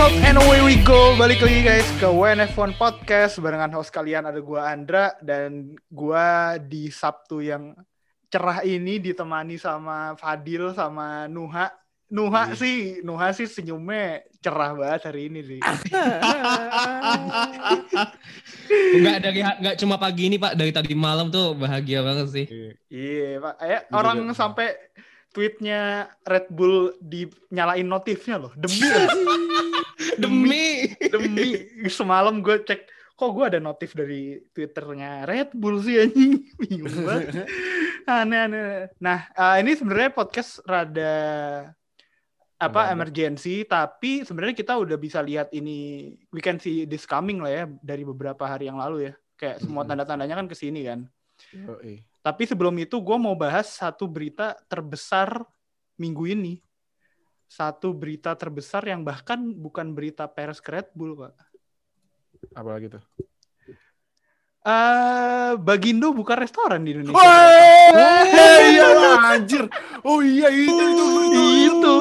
Sob and away we go Balik lagi guys ke WNF1 Podcast Barengan host kalian ada gua Andra Dan gua di Sabtu yang cerah ini ditemani sama Fadil sama Nuha Nuha sih, Nuha sih senyumnya cerah banget hari ini sih. Enggak dari enggak cuma pagi ini Pak, dari tadi malam tuh bahagia banget sih. Iya, Pak. Eh, orang sampai tweetnya Red Bull dinyalain notifnya loh. Demi. Demi. Demi. Semalam gue cek, kok gue ada notif dari Twitternya Red Bull sih anjing. Bingung banget. Aneh-aneh. Nah, uh, ini sebenarnya podcast rada apa emergency tapi sebenarnya kita udah bisa lihat ini we can see this coming lah ya dari beberapa hari yang lalu ya kayak semua tanda-tandanya kan ke sini kan Oh, iya. Tapi sebelum itu gue mau bahas satu berita terbesar minggu ini satu berita terbesar yang bahkan bukan berita pers ke Red Bull pak Apalagi tuh? Eh, Bagindo buka restoran di Indonesia. Wah, iya anjir. Oh iya itu itu itu. Itu.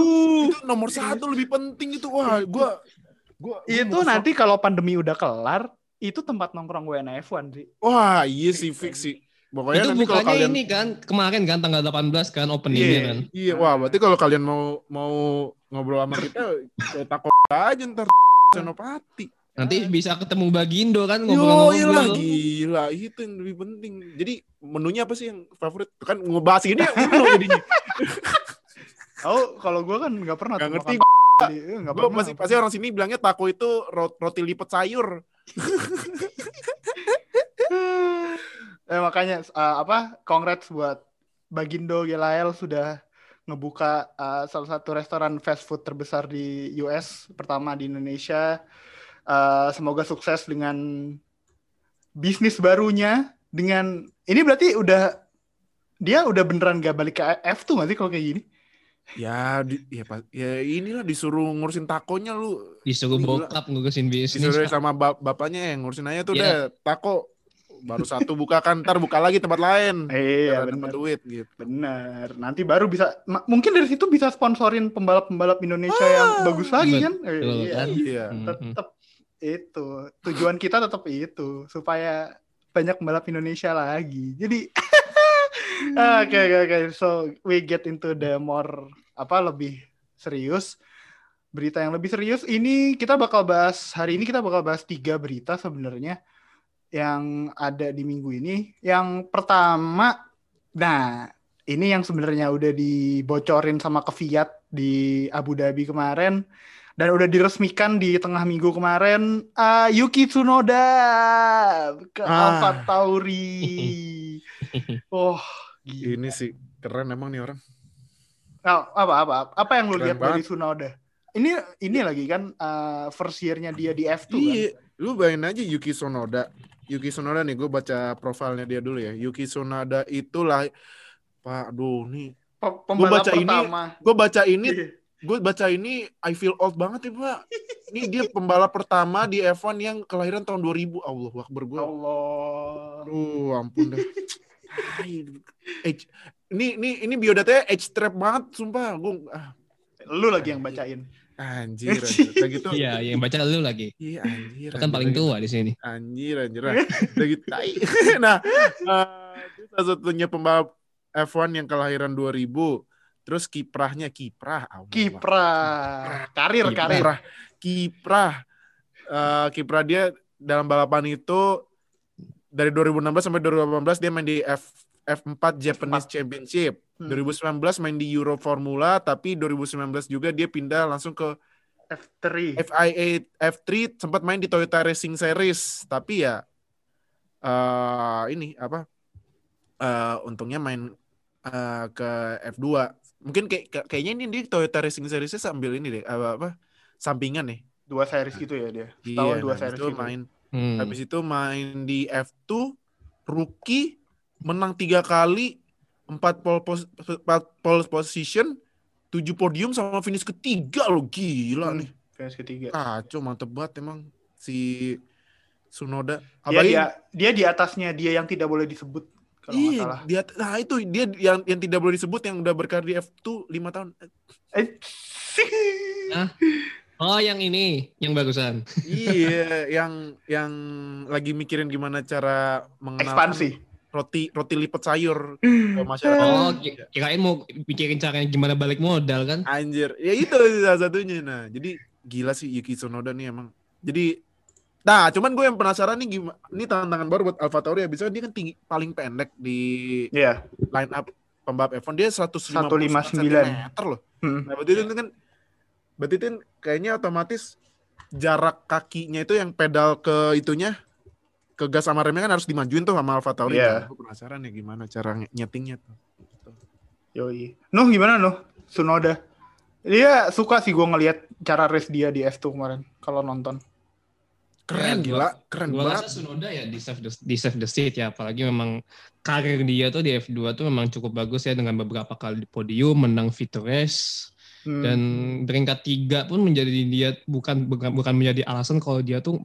Itu nomor satu lebih penting itu. Wah, gua gua, Itu nanti kalau pandemi udah kelar, itu tempat nongkrong WNF1 sih. Wah, iya sih fix sih. Pokoknya itu bukannya kalian ini kan kemarin kan tanggal 18 kan openingnya Iya. kan. Iya, wah berarti kalau kalian mau mau ngobrol sama kita takut aja ntar Senopati. Nanti bisa ketemu Bagindo kan Yo, ngobrol-ngobrol. lah gila itu yang lebih penting. Jadi menunya apa sih yang favorit? Kan ngebahas ini ya menu jadinya. Oh, kalau gue kan nggak pernah. Gak ngerti eh, Gue pernah. pasti pasti orang sini bilangnya taco itu ro- roti lipat sayur. eh, makanya eh, apa? Congrats buat Bagindo Gelael sudah ngebuka eh, salah satu restoran fast food terbesar di US, pertama di Indonesia. Eh, semoga sukses dengan bisnis barunya. Dengan ini berarti udah dia udah beneran gak balik ke F tuh nggak sih kalau kayak gini? Ya, di, ya, pas- ya inilah disuruh ngurusin takonya lu. Disuruh Gila. bokap ngurusin bisnis. Disuruh sama bap- bapaknya yang ngurusin aja tuh Iya. deh tako. Baru satu buka kan, ntar buka lagi tempat lain. Iya, bener. duit gitu. Benar. Nanti baru bisa ma- mungkin dari situ bisa sponsorin pembalap-pembalap Indonesia yang bagus lagi kan? Betul iya. kan? Iya. Mhm. Tetap itu. Tujuan kita tetap itu supaya banyak pembalap Indonesia lagi. Jadi oke oke oke. So we get into the more apa lebih serius. Berita yang lebih serius ini kita bakal bahas hari ini kita bakal bahas tiga berita sebenarnya yang ada di minggu ini. Yang pertama, nah ini yang sebenarnya udah dibocorin sama Keviat di Abu Dhabi kemarin dan udah diresmikan di tengah minggu kemarin ah, Yuki Tsunoda ke Ah. Alfa Tauri. Oh, gila. Ini sih keren emang nih orang. Nah, apa apa apa yang lu Keren lihat dari. Tsunoda? Ini ini lagi kan uh, first year-nya dia di F2 kan? Iya, lu bayangin aja Yuki Sonoda. Yuki Sonoda nih, gue baca profilnya dia dulu ya. Yuki Sonoda itulah, Pak, aduh nih, Pembalap baca ini, pertama. gue baca ini, Iya. gue baca ini, I feel old banget ya Pak. Ini dia pembalap pertama di F1 yang kelahiran tahun 2000. Allah Akbar gue. Allah. Aduh, ampun. Hai, Age, ini ini ini biodatanya age trap banget, sumpah. Gue ah, Lu lagi yang bacain. Anjir, anjir. Gitu. Iya, yang baca lu lagi. Iya, anjir. Kan paling tua di sini. Anjir, anjir. ah. Udah gitu. tai. nah, eh, itu salah satunya pembalap F1 yang kelahiran 2000. Terus kiprahnya kiprah. Allah. Kiprah. Karir, Kiprah. karir. Kiprah. Kiprah. Eh, kiprah dia dalam balapan itu dari 2016 sampai 2018 dia main di F F4 Japanese Championship. Hmm. 2019 main di Euro Formula, tapi 2019 juga dia pindah langsung ke F3. FIA F3 sempat main di Toyota Racing Series tapi ya eh ini apa eh untungnya main eh, ke F2 mungkin kayak kayak- kayaknya ini di Toyota Racing Series sambil ini deh apa apa sampingan nih Dua series gitu ya dia. iya Tahun dua nah, series itu gitu. main Hmm. habis itu main di F2 rookie menang tiga kali empat pole, pos, empat pole position tujuh podium sama finish ketiga lo gila Hmm, nih Finish ketiga. Kacau mantep banget emang si Sunoda. Dia, Apalagi dia, dia di atasnya dia yang tidak boleh disebut kalau iya, salah. dia nah itu dia yang yang tidak boleh disebut yang udah berkarir di F2 lima tahun. Eh? Oh, yang ini, yang barusan. iya, yang yang lagi mikirin gimana cara mengenal Ekspansi. Roti roti lipat sayur ke masyarakat. Oh, ki- kirain mau pikirin caranya gimana balik modal kan? Anjir, ya itu salah satunya. Nah, jadi gila sih Yuki Tsunoda nih emang. Jadi, nah cuman gue yang penasaran nih gimana, ini tantangan baru buat Alfa Tauri ya. Bisa dia kan tinggi, paling pendek di Iya. line up pembalap F1 dia 159 159. cm loh. Hmm. Nah, berarti itu kan berarti itu kan kayaknya otomatis jarak kakinya itu yang pedal ke itunya ke gas sama remnya kan harus dimajuin tuh sama Alfa Tauri. Iya. Nah, gue penasaran ya gimana cara nyetingnya tuh. Yoi. Nuh gimana Nuh? Sunoda. Dia suka sih gue ngelihat cara race dia di F2 kemarin kalau nonton. Keren Ya, gila, gua- keren Gua banget. rasa Sunoda ya di save the, di save the seat ya, apalagi memang karir dia tuh di F2 tuh memang cukup bagus ya dengan beberapa kali di podium, menang Victor Race, Hmm. dan peringkat tiga pun menjadi dia bukan bukan bukan menjadi alasan kalau dia tuh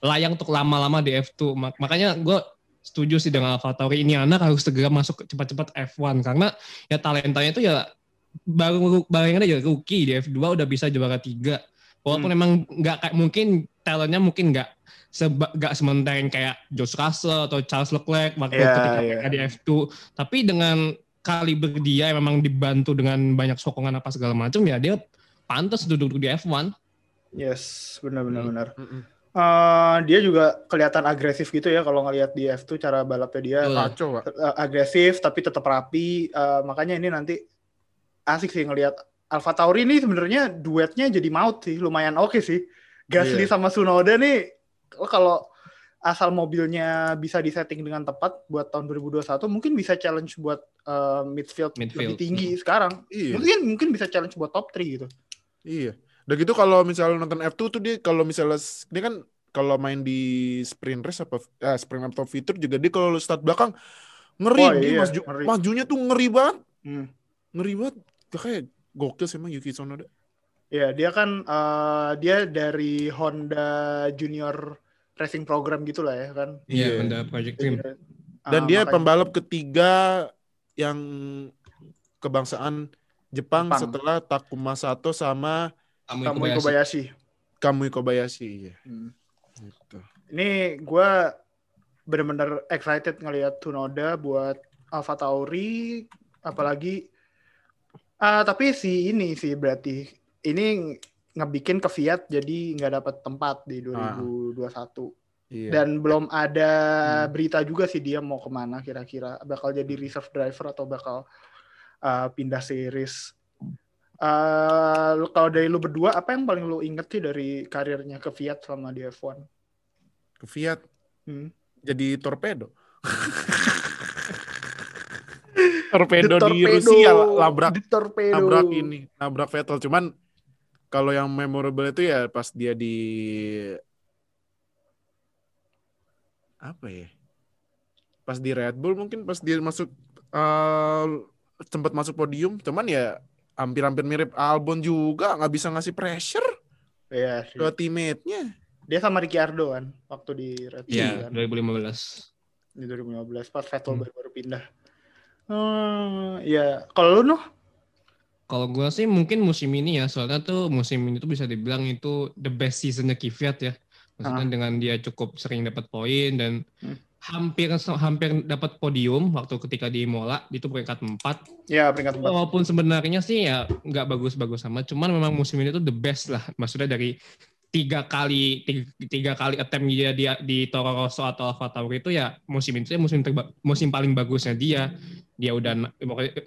layak untuk lama-lama di F2. Mak- Makanya gue setuju sih dengan AlphaTauri ini anak harus segera masuk cepat-cepat F1 karena ya talentanya itu ya baru baru aja rookie di F2 udah bisa juara tiga. Walaupun emang nggak kayak mungkin talentnya mungkin nggak seba, nggak sementara kayak George Russell atau Charles Leclerc waktu Iya, ketika iya. mereka di F2, tapi dengan kaliber dia yang memang dibantu dengan banyak sokongan apa segala macam ya dia pantas duduk di F1. Yes, benar-benar benar. Mm-mm. Eh, dia juga kelihatan agresif gitu ya kalau ngelihat di F2 cara balapnya dia Betul. Kacau, Pak. eh, agresif tapi tetap rapi. Eh, makanya ini nanti asik sih ngelihat Alfa Tauri ini sebenarnya duetnya jadi maut sih, lumayan oke sih. Gasly Iya. sama Sunoda nih oh, kalau asal mobilnya bisa disetting dengan tepat buat tahun 2021 mungkin bisa challenge buat eh, midfield, Midfield. lebih tinggi sekarang. Iya. Mungkin mungkin bisa challenge buat top 3 gitu. Iya. Udah gitu kalau misalnya nonton F2 tuh dia kalau misalnya dia kan kalau main di sprint race apa eh, sprint atau fitur juga dia kalau start belakang ngeri Wah, dia iya, maju, ngeri. majunya tuh ngeri banget. Hmm. Ngeri banget. Dia kayak gokil sih emang Yuki Tsunoda. Iya, dia kan eh, dia dari Honda Junior Racing Program gitu lah ya kan. Iya, Iya. Honda Project Team. Dan Ah, dia makanya- pembalap ketiga yang kebangsaan Jepang, Jepang. setelah Takuma Sato sama Kamui Kamui Kobayashi. Kobayashi. Kamui Kobayashi. Iya. Hmm. Gitu. Ini gue bener-bener excited ngelihat Tsunoda buat Alfa Tauri, apalagi ah tapi si ini sih berarti ini ngebikin ke Fiat jadi nggak dapat tempat di 2021 Iya. dan belum ada Hmm. berita juga sih dia mau ke mana kira-kira bakal jadi reserve driver atau bakal uh, pindah series. Uh, kalau dari lu berdua apa yang paling lu inget sih dari karirnya ke Fiat selama di F1? Ke Fiat Hmm. jadi torpedo. torpedo di torpedo. Rusia labrak The torpedo. nabrak ini, nabrak Vettel. Cuman kalau yang memorable itu ya pas dia di apa ya? Pas di Red Bull mungkin pas dia masuk eh sempat masuk podium, cuman ya hampir-hampir mirip Albon juga nggak bisa ngasih pressure Iya sih. ke teammate-nya. Dia sama Ricciardo kan waktu di Red Bull Iya, kan 2015. di 2015 pas Vettel Hmm. baru, baru pindah. Hmm, ya kalau lu noh Kalau gue sih mungkin musim ini ya, soalnya tuh musim ini tuh bisa dibilang itu the best seasonnya Kvyat ya. Maksudnya Ah. dengan dia cukup sering dapat poin dan Hmm. Hampir hampir dapat podium waktu ketika di Mola itu peringkat 4. ya peringkat empat. Walaupun sebenarnya sih ya nggak bagus-bagus sama, cuman memang musim ini tuh the best lah. Maksudnya dari tiga kali tiga, tiga kali attempt dia di, di Toro Rosso atau Alfa Tauri itu ya musim itu ya musim terba- musim paling bagusnya dia. Dia udah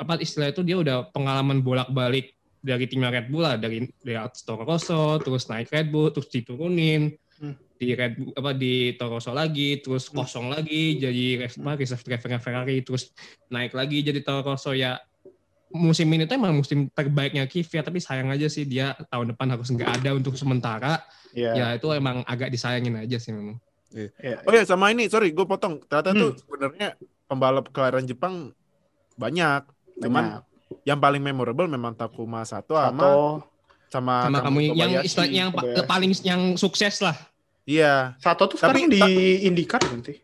apa istilah itu dia udah pengalaman bolak-balik dari timnya Red Bull lah dari dari Toro Rosso terus naik Red Bull terus diturunin. Di Red Bull apa di Toro Rosso lagi terus Hmm. kosong lagi jadi apa, reserve driver Ferrari terus naik lagi jadi Toro Rosso ya musim ini tuh emang musim terbaiknya Kvyat tapi sayang aja sih dia tahun depan harus nggak ada untuk sementara Ya. ya itu emang agak disayangin aja sih memang ya. Oh ya sama ini, sorry gue potong. Ternyata Hmm. tuh sebenarnya pembalap kelahiran Jepang banyak. Cuman yang paling memorable memang Takuma Sato sama Sato, sama, sama kamu yang istilah yang Kobayashi. paling yang sukses lah Iya, Sato tuh Tapi- sekarang di IndyCar sih?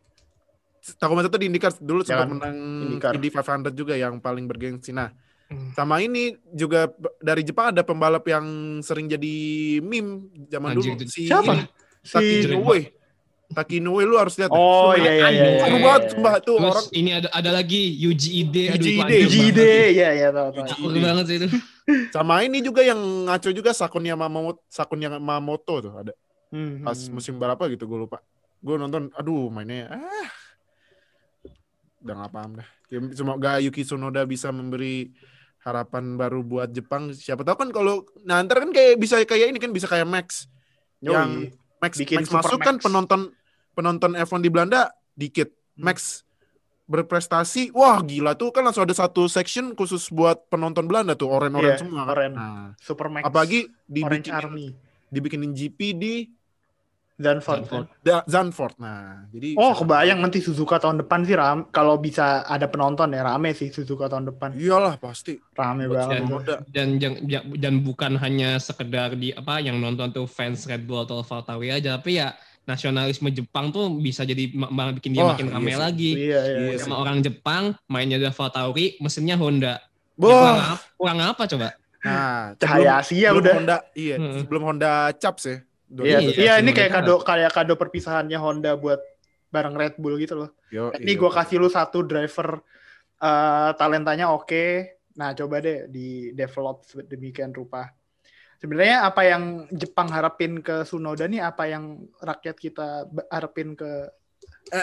Takuma Sato di IndyCar dulu sempat Jangan menang IndyCar. Indy 500 juga yang paling bergengsi. Nah, Sama ini juga dari Jepang ada pembalap yang sering jadi meme zaman Anjing, dulu si Siapa? ini, Taki Si Inoue. Taki Inoue lu harus lihat. Oh Sumpah, iya iya iya. Seru iya, banget iya. sumpah tuh Terus orang ini ada ada lagi Yuji Ide. Yuji Ide. Yuji banget Ide, sih. iya iya tahu banget sih itu. sama ini juga yang ngaco juga Sakun Yamamoto Sakun Yamamoto tuh ada Hmm, pas hmm. musim berapa gitu gue lupa. Gue nonton aduh mainnya ah udah gak paham dah. Ya, semoga Yuki Tsunoda bisa memberi harapan baru buat Jepang. Siapa tahu kan kalau nah ntar kan kayak bisa kayak ini kan bisa kayak Max Yoi. yang Max, Bikin Max masuk kan Max. penonton penonton F1 di Belanda dikit. Hmm. Max berprestasi, wah gila tuh kan langsung ada satu section khusus buat penonton Belanda tuh oren-oren Iya, semua kan. oren. Nah, Super Max. apalagi Orange dibikin Army. dibikinin GP di Dan Ford. Zandvoort. Da- Zandvoort. Nah, jadi Oh, kebayang nanti Suzuka tahun depan sih ram kalau bisa ada penonton ya rame sih Suzuka tahun depan. Iyalah pasti. Rame Buat banget. Dan, dan, dan, dan bukan hanya sekedar di apa yang nonton tuh fans Red Bull atau AlphaTauri aja, tapi ya nasionalisme Jepang tuh bisa jadi ma- malah bikin dia Wah, makin iya rame sih. lagi. Iya, iya. Iya iya. Sama orang Jepang mainnya di AlphaTauri, mesinnya Honda. Ya, Wah. kurang, apa, kurang apa coba? Nah, Cahaya Asia udah. Honda, iya, Hmm. sebelum Honda Caps ya. Iya, Iya, iya, ini kayak kado kayak kado perpisahannya Honda buat bareng Red Bull gitu loh. Yo, Ini iya. gue kasih lu satu driver eh, talentanya oke. Nah, coba deh di develop demikian rupa. Sebenarnya apa yang Jepang harapin ke Sunoda nih apa yang rakyat kita harapin ke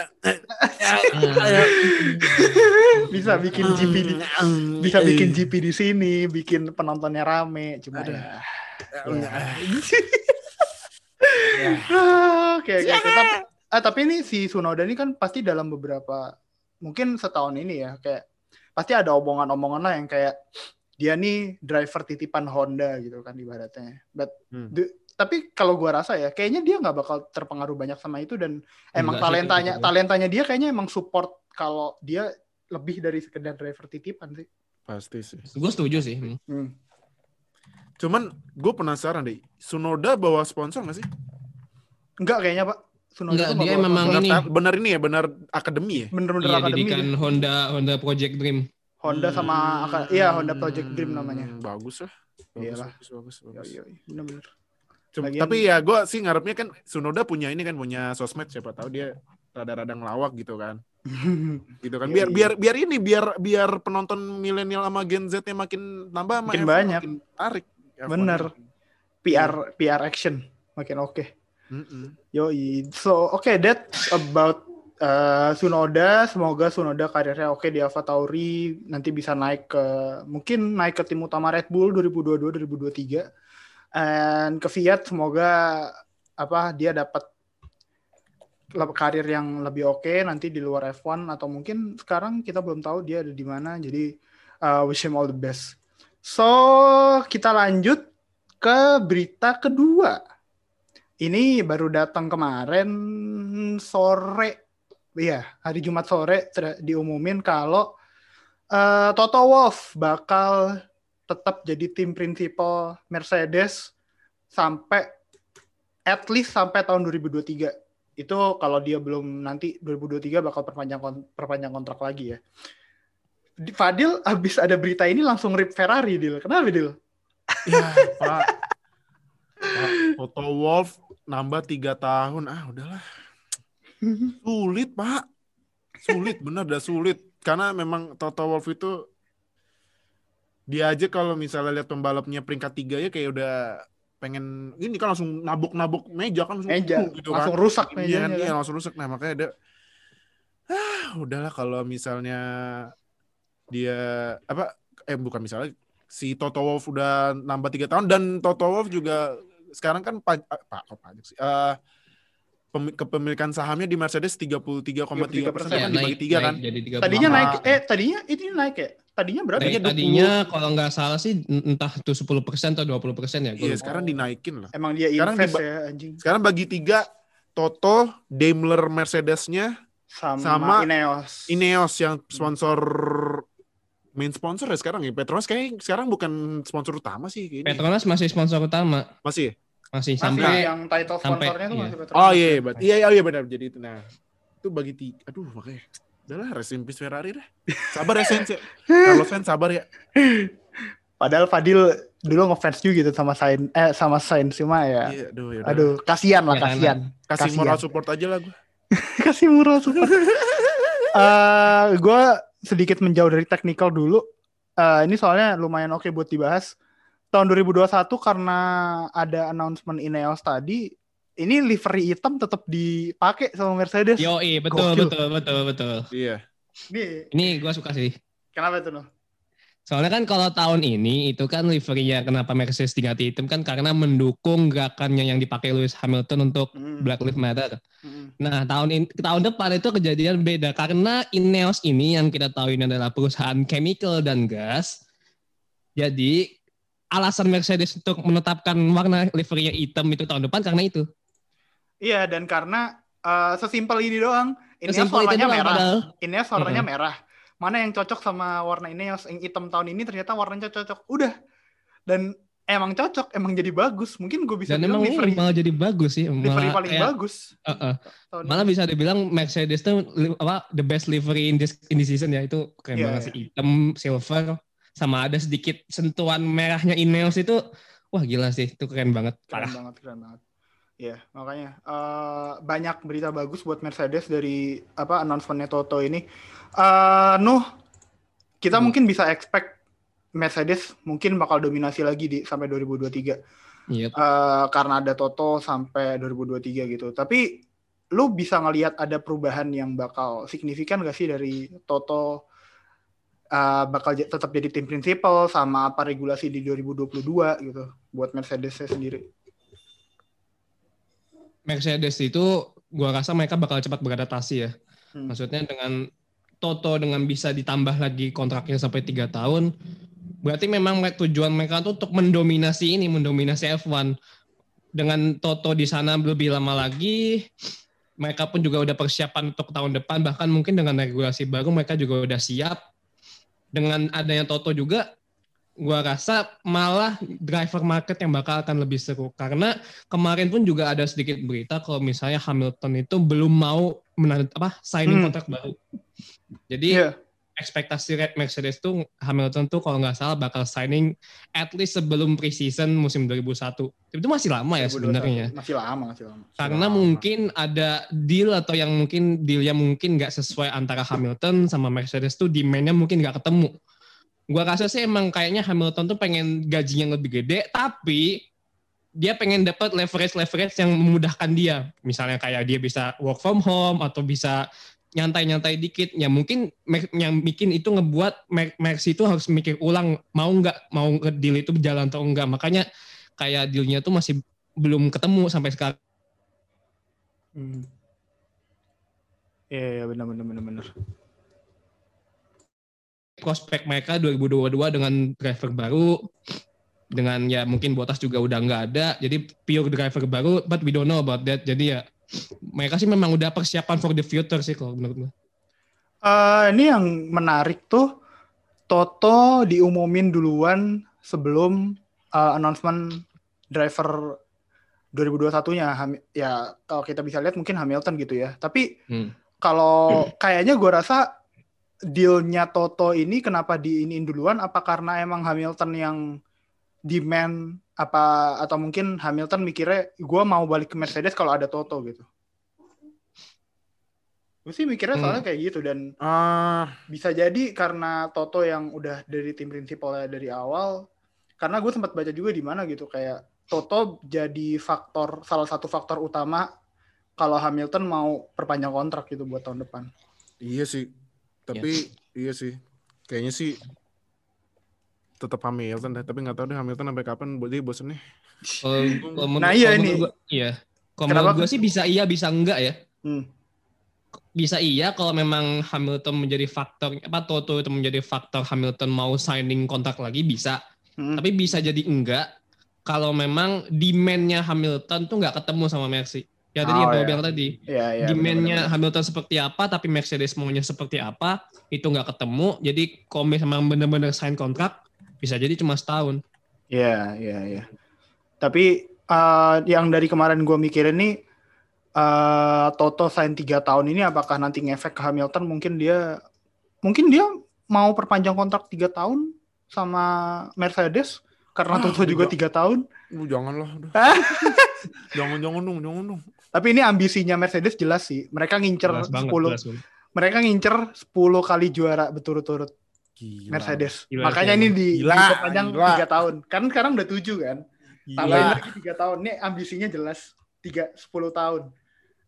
bisa bikin GP di bisa bikin GP di sini, bikin penontonnya rame, cuma Aduh. ya. Ya. Ah, Oke, oke, oke. Tapi, ah, tapi ini si Sunoda ini kan pasti dalam beberapa mungkin setahun ini ya kayak pasti ada omongan-omongan lah yang kayak dia nih driver titipan Honda gitu kan ibaratnya. But Hmm. the- tapi kalau gua rasa ya kayaknya dia nggak bakal terpengaruh banyak sama itu dan emang Enggak sih, talentanya gitu. talentanya dia kayaknya emang support kalau dia lebih dari sekedar driver titipan sih. Pasti sih. Gue setuju sih. Hmm. Hmm. Cuman gue penasaran deh, Sunoda bawa sponsor nggak sih? Enggak kayaknya Pak. Sunoda Enggak, dia bawa memang sponsor. ini. Benar, benar ini ya, benar akademi ya? bener-bener Iya, akademi dia. Honda Honda Project Dream. Honda sama aka- iya Honda Project Dream namanya. Hmm, Bagus lah. Bagus, Iyalah. bagus, bagus, bagus. Iya, iya, bener-bener. Cuma- Lagian- tapi ya gue sih ngarepnya kan Sunoda punya ini kan punya sosmed siapa tahu dia rada-rada ngelawak gitu kan gitu kan Iya, biar iya. biar biar ini biar biar penonton milenial sama Gen Z-nya makin tambah Makin F1 banyak. makin tarik F1. Bener. PR PR action makin oke. Mm-mm. Yoi. So oke that's about uh, Sunoda. Semoga Sunoda karirnya oke di Alfa Tauri nanti bisa naik ke mungkin naik ke tim utama Red Bull 2022 2023. And ke Fiat semoga apa dia dapat karir yang lebih oke nanti di luar F1 atau mungkin sekarang kita belum tahu dia ada di mana. Jadi uh, wish him all the best. So kita lanjut ke berita kedua. Ini baru datang kemarin sore, iya hari Jumat sore diumumin kalau eh, Toto Wolff bakal tetap jadi tim prinsipal Mercedes sampai at least sampai tahun 2023. Itu kalau dia belum nanti 2023 bakal perpanjang kon- perpanjang kontrak lagi ya. Di- Fadil abis ada berita ini langsung rip Ferrari Dil. Kenapa Dil? ya Pak Pak Toto Wolf nambah tiga tahun ah udahlah sulit Pak sulit bener dah sulit karena memang Toto Wolf itu dia aja kalau misalnya lihat pembalapnya peringkat tiga ya kayak udah pengen ini kan langsung nabuk-nabuk meja kan langsung Meja, uh, gitu langsung kan. rusak Iya, mejanya. iya, kan? langsung rusak nah makanya ada ah udahlah kalau misalnya dia apa eh bukan misalnya si Toto Wolff udah nambah tiga tahun dan Toto Wolff juga sekarang kan pak pak kok pajak sih eh, pemi- kepemilikan sahamnya di Mercedes 33,3 persen Ya, kan dibagi tiga kan jadi 30. Tadinya naik, eh tadinya ini naik ya? Tadinya berapa? Naik, Tadinya 20. tadinya kalau nggak salah sih entah itu 10% atau 20% ya. Gua iya sekarang dinaikin lah Emang dia Sekarang invest diba- ya anjing. sekarang bagi tiga Toto Daimler Mercedesnya Sama, sama Ineos. Ineos yang sponsor main sponsor ya sekarang ya Petronas kayak sekarang bukan sponsor utama sih kayaknya. Petronas masih sponsor utama, masih ya? masih Masih sampai yang title sampai- sponsornya tuh iya. masih Petronas. oh iya iya iya iya iya benar jadi itu nah itu bagi tiga aduh makanya Udahlah, rest in peace Ferrari deh. Sabar ya, Sainz ya. Carlos Sainz sabar ya. Padahal Fadil dulu ngefans juga gitu sama Sain eh sama Sain cuma ya. Iya, aduh, ya Aduh, kasihan lah, Ya, karena- kasihan. Kasih kasihan. moral support aja lah gue. Kasih murah support. Eh, gue sedikit menjauh dari technical dulu. Eh, ini soalnya lumayan oke buat dibahas. Tahun 2021 karena ada announcement Ineos tadi, ini livery hitam tetap dipakai sama Mercedes. Yo, betul, Gokil. betul, betul, betul. Iya. Nih, Ini gue suka sih. kenapa itu noh? Soalnya kan kalau tahun ini itu kan liverynya kenapa Mercedes diganti hitam kan karena mendukung gerakannya yang dipakai Lewis Hamilton untuk Hmm, Black Lives Matter. hmm. Nah tahun ini tahun depan itu kejadian beda karena Ineos ini yang kita tahu ini adalah perusahaan chemical dan gas. Jadi alasan Mercedes untuk menetapkan warna liverynya hitam itu tahun depan karena itu. Iya, dan karena eh, sesimpel ini doang. Ineos warnanya merah. padahal. Ineos warnanya merah. Mana yang cocok sama warna Ineos? Yang hitam tahun ini ternyata warnanya cocok. Udah. Dan emang cocok, emang jadi bagus. Mungkin gue bisa Dan bilang emang ini livery, malah jadi bagus sih. livery Malah, paling kayak- bagus. Uh-uh. tahun malah ini. bisa dibilang Mercedes tuh apa the best livery in this in this season ya itu keren Iya, banget iya. sih hitam silver sama ada sedikit sentuhan merahnya Ineos itu wah gila sih itu keren banget keren parah banget, keren banget. Ya, makanya eh, banyak berita bagus buat Mercedes dari apa announcementnya Toto ini. Eh Nuh, kita Hmm. mungkin bisa expect Mercedes mungkin bakal dominasi lagi di sampai 2023. Iya. Eh, karena ada Toto sampai 2023 gitu. Tapi lu bisa ngelihat ada perubahan yang bakal signifikan gak sih dari Toto eh, bakal tetap jadi tim prinsipal sama apa regulasi di 2022 gitu buat Mercedes sendiri. Mercedes itu gua rasa mereka bakal cepat beradaptasi ya. Hmm. maksudnya dengan Toto dengan bisa ditambah lagi kontraknya sampai tiga tahun berarti memang me- tujuan mereka tuh untuk mendominasi ini mendominasi F1 dengan Toto di sana lebih lama lagi mereka pun juga udah persiapan untuk tahun depan. Bahkan mungkin dengan regulasi baru mereka juga udah siap. Dengan adanya Toto juga gua rasa malah driver market yang bakal akan lebih seru karena kemarin pun juga ada sedikit berita kalau misalnya Hamilton itu belum mau menand- apa signing Hmm. kontrak baru. Jadi Iya. ekspektasi Red Mercedes tuh Hamilton tuh kalau nggak salah bakal signing at least sebelum preseason musim 2001. Itu masih lama ya 2021. sebenarnya. Masih lama, masih lama. Karena lama. mungkin ada deal atau yang mungkin dealnya mungkin nggak sesuai antara Hamilton sama Mercedes tuh demand-nya mungkin nggak ketemu. Gua rasa sih emang kayaknya Hamilton tuh pengen gajinya lebih gede, tapi dia pengen dapat leverage-leverage yang memudahkan dia. Misalnya kayak dia bisa work from home atau bisa nyantai-nyantai dikit. Ya mungkin yang bikin itu ngebuat Mercy itu harus mikir ulang mau nggak mau ke deal itu berjalan atau enggak. Makanya kayak dealnya tuh masih belum ketemu sampai sekarang. Hmm. Iya, iya benar benar benar benar. Prospek mereka 2022 dengan driver baru dengan ya mungkin Bottas juga udah nggak ada jadi pure driver baru but we don't know about that jadi ya mereka sih memang udah persiapan for the future sih kalau menurut gue Eh, ini yang menarik tuh Toto diumumin duluan sebelum eh, announcement driver 2021-nya Ham- ya kalau kita bisa lihat mungkin Hamilton gitu ya. Tapi Hmm. kalau kayaknya gue rasa dealnya Toto ini kenapa diinin duluan apa karena emang Hamilton yang demand apa atau mungkin Hamilton mikirnya gue mau balik ke Mercedes kalau ada Toto gitu. Gue sih mikirnya Hmm. soalnya kayak gitu dan Ah, bisa jadi karena Toto yang udah dari tim prinsipalnya dari awal karena gue sempat baca juga di mana gitu kayak Toto jadi faktor salah satu faktor utama kalau Hamilton mau perpanjang kontrak gitu buat tahun depan. iya sih. Tapi iya sih. Kayaknya sih tetap Hamilton deh. Tapi nggak tahu deh Hamilton sampai kapan buat dia bosen nih. Menurut- Nah, iya ini. gua- iya kalau gue sih bisa iya bisa enggak ya Hmm. bisa iya kalau memang Hamilton menjadi faktor apa Toto itu menjadi faktor Hamilton mau signing kontrak lagi bisa Hmm. tapi bisa jadi enggak kalau memang demand-nya Hamilton tuh nggak ketemu sama Mercy ya tadi Oh, yang gue iya. bilang tadi Iya, iya. demand-nya. Hamilton seperti apa tapi Mercedes maunya seperti apa itu nggak ketemu jadi kalau memang benar-benar sign kontrak bisa jadi cuma setahun Iya, iya, iya. Tapi eh, yang dari kemarin gue mikirin nih, eh Toto sign tiga tahun ini apakah nanti ngefek ke Hamilton mungkin dia mungkin dia mau perpanjang kontrak tiga tahun sama Mercedes karena Ah, Toto juga tiga tahun. Janganlah. udah. jangan jangan dong, jangan dong. Tapi ini ambisinya Mercedes jelas sih. Mereka ngincer Jelas banget, 10 jelas banget. mereka ngincer 10 kali juara berturut-turut Gila. Mercedes. Gila, Makanya gila. ini di gila. tiga tahun. Kan sekarang udah tujuh kan. Gila. Tambahin lagi tiga tahun. Ini ambisinya jelas tiga sepuluh tahun.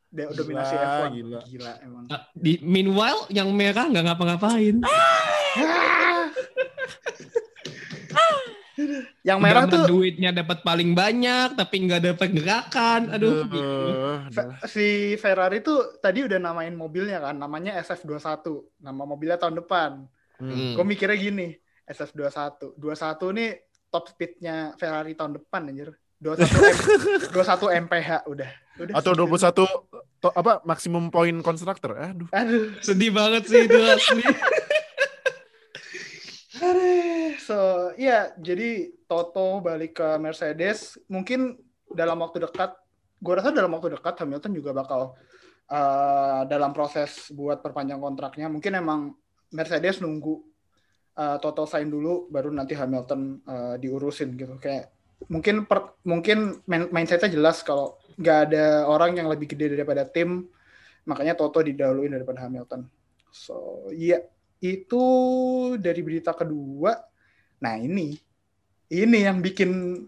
Udah Gila, dominasi F1. gila. Gila emang. Ah, Di, meanwhile, yang merah nggak ngapa-ngapain. Yang merah tuh duitnya dapat paling banyak, tapi nggak dapat gerakan. Aduh, gitu. Eh, Fe- si Ferrari tuh tadi udah namain mobilnya kan, namanya SF21. Nama mobilnya tahun depan. Hmm. Gue mikirnya gini, SF21. 21 nih top speednya Ferrari tahun depan anjir. 21 M, 21 mph udah. udah Atau segitu. 21 to, apa maksimum point konstruktor. Aduh. Aduh. Sedih banget sih itu asli. So, iya, jadi Toto balik ke Mercedes. Mungkin dalam waktu dekat, gue rasa dalam waktu dekat Hamilton juga bakal uh, dalam proses buat perpanjang kontraknya. Mungkin emang Mercedes nunggu uh, Toto sign dulu, baru nanti Hamilton uh, diurusin gitu. Kayak mungkin per, mungkin mindsetnya jelas kalau nggak ada orang yang lebih gede daripada tim, makanya Toto didahuluin daripada Hamilton. So, iya itu dari berita kedua. Nah ini, ini yang bikin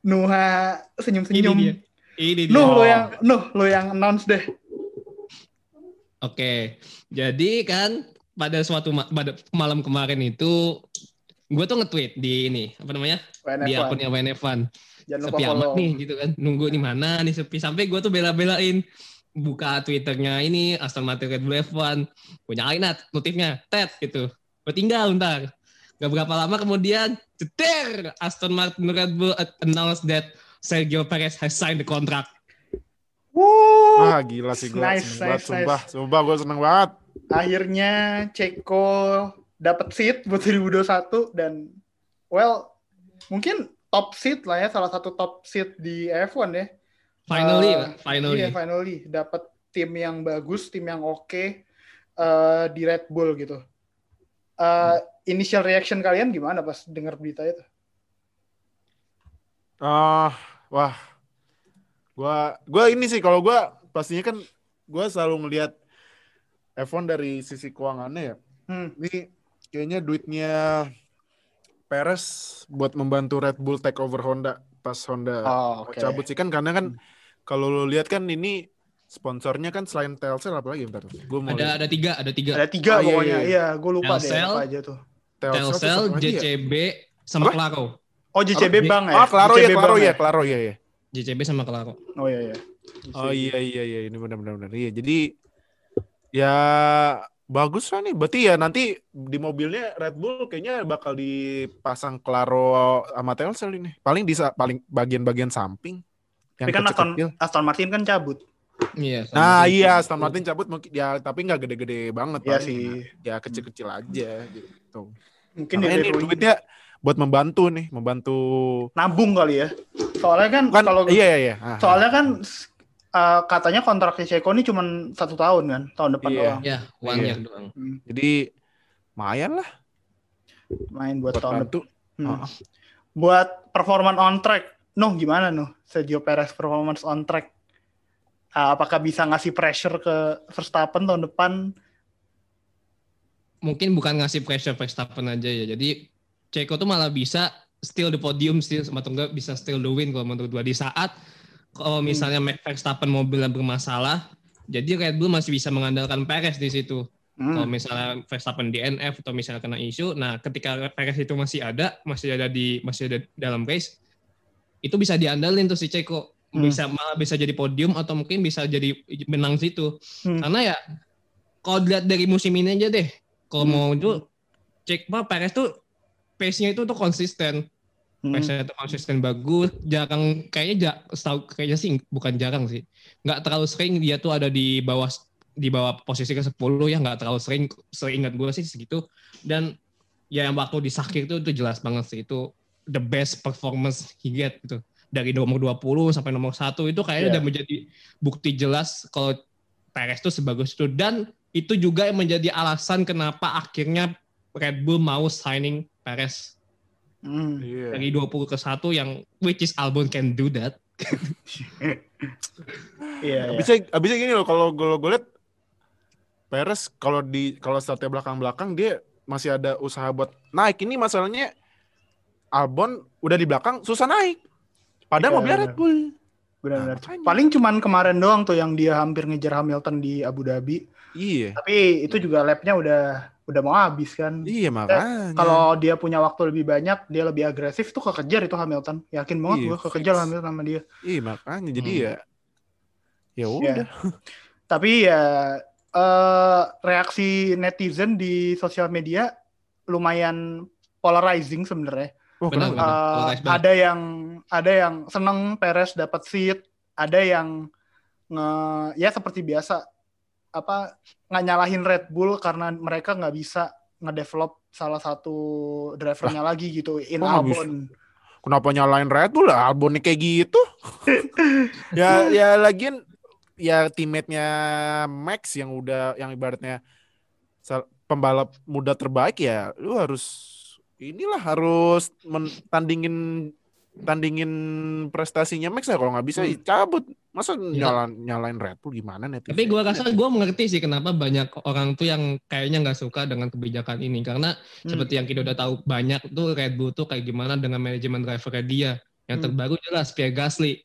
Nuha Ini senyum-senyum. dia. Ini dia. Nuh lo Oh. yang, Nuh lo yang announce deh. Oke, jadi kan pada suatu ma- pada malam kemarin itu gue tuh nge-tweet di ini apa namanya di WNF1. akunnya WNF1 Jangan lupa sepi amat follow. nih gitu kan nunggu di mana nih sepi sampai gue tuh bela-belain buka twitternya ini Aston Martin Red Bull F1 gue nyalain notifnya tet gitu gue tinggal ntar gak berapa lama kemudian ceter Aston Martin Red Bull announced that Sergio Perez has signed the contract Wuh, Wah gila sih gue Nice, seneng banget, nice, sumpah. Sumpah gue seneng banget. akhirnya Ceko dapat seat buat 2021 dan well mungkin top seat lah ya salah satu top seat di F1 ya. finally Uh, finally Iya, finally dapat tim yang bagus, tim yang oke eh, di Red Bull gitu. Eh, initial reaction kalian gimana pas dengar berita itu? Ah, wah. Gua gua ini sih kalau gua pastinya kan gua selalu ngelihat F1 dari sisi keuangannya ya. Hmm. Ini kayaknya duitnya Perez buat membantu Red Bull take over Honda pas Honda Oh, oke. cabut sih kan karena kan kalau lo lihat kan ini sponsornya kan selain Telcel apa lagi bentar. Gua mau ada lihat. ada tiga ada tiga Ada tiga Oh, iya, pokoknya. iya. Iya, gue lupa deh Telcel. apa aja tuh. Terus Telcel, ya? JCB, sama Apa? Claro. Oh, JCB? Bank ya? Oh, Claro ya, JCB Claro Bank ya, Claro ya ya. JCB sama Claro. Oh iya iya. Oh iya iya iya ini benar-benar benar. Iya jadi ya bagus lah nih. Berarti ya nanti di mobilnya Red Bull kayaknya bakal dipasang Claro sama Telcel ini. Paling di paling bagian-bagian samping yang Tapi kan Aston. Aston Martin kan cabut. Iya. Nah sama- iya Aston Martin cabut mungkin ya tapi nggak gede-gede banget. Iya sih. Ya kecil-kecil aja gitu. Mungkin Makanya dari ini duitnya buat membantu nih, membantu. nabung kali ya. Soalnya kan Kan kalau iya iya iya. Ah, soalnya kan uh, katanya kontraknya Ceko ini cuma satu tahun kan, tahun depan Iya. doang. Ya, one Iya. doang. Hmm, Jadi lumayan lah main buat, buat tahun depan. Hmm. Ah. Buat performance on track, Nuh gimana Nuh? Sergio Perez performance on track. Uh, apakah bisa ngasih pressure ke Verstappen tahun depan? Mungkin bukan ngasih pressure Verstappen aja ya. Jadi Ceko tuh malah bisa still the podium still atau enggak bisa still the win kalau menurut gua di saat kalau misalnya Max Verstappen mobilnya bermasalah, jadi Red Bull masih bisa mengandalkan Perez di situ. Kalau Hmm. misalnya Verstappen DNF atau misalnya kena isu, nah ketika Perez itu masih ada, masih ada di masih ada dalam race, itu bisa diandalin tuh si Ceko. Hmm. Bisa malah bisa jadi podium atau mungkin bisa jadi menang situ. Hmm. Karena ya kalau dilihat dari musim ini aja deh, kalau Hmm. mau itu cek apa Perez tuh pace-nya itu tuh konsisten. Hmm. Pace-nya itu konsisten bagus, jarang kayaknya ja, setahu kayaknya sih bukan jarang sih. nggak terlalu sering dia tuh ada di bawah di bawah posisi ke 10 ya nggak terlalu sering seingat gue sih segitu dan ya yang waktu di Sakir itu itu jelas banget sih itu the best performance he get gitu dari nomor 20 sampai nomor 1 itu kayaknya Iya. udah menjadi bukti jelas kalau Perez itu sebagus itu dan itu juga yang menjadi alasan kenapa akhirnya Red Bull mau signing Perez Hmm. Iya. dari 20 ke 1 yang which is Albon can do that. Iya, iya. Bisa abisnya gini loh kalau gue gue liat Perez kalau di kalau startnya belakang-belakang dia masih ada usaha buat naik. Ini masalahnya Albon udah di belakang susah naik. Padahal Iya, mobilnya. Red Bull. Benar-benar. Nah. Paling cuman kemarin doang tuh yang dia hampir ngejar Hamilton di Abu Dhabi. Iya. Tapi itu juga lapnya udah udah mau habis kan. Iya makanya. Kalau dia punya waktu lebih banyak, dia lebih agresif tuh kekejar itu Hamilton. Yakin banget Iya, gue kekejar fix. Hamilton sama dia. Iya makanya jadi Hmm. ya ya udah. Tapi ya eh, reaksi netizen di sosial media lumayan polarizing sebenarnya. Oh, Benar, benar. Banget. ada yang ada yang seneng Perez dapat seat, ada yang nge ya seperti biasa apa nggak nyalahin Red Bull karena mereka nggak bisa ngedevelop salah satu drivernya lagi gitu in bisa? Albon. Kenapa nyalain Red Bull lah? Albon kayak gitu. ya ya lagian ya teammate-nya Max yang udah yang ibaratnya pembalap muda terbaik ya lu harus inilah harus tandingin tandingin prestasinya Max ya kalau nggak bisa Hmm. cabut masa Ya. nyalain nyalain Red Bull gimana netizen Tapi gue rasa gue mengerti sih kenapa banyak orang tuh yang kayaknya nggak suka dengan kebijakan ini karena Hmm. seperti yang kita udah tahu banyak tuh Red Bull tuh kayak gimana dengan manajemen drivernya dia. Yang Hmm. terbaru jelas Pierre Gasly.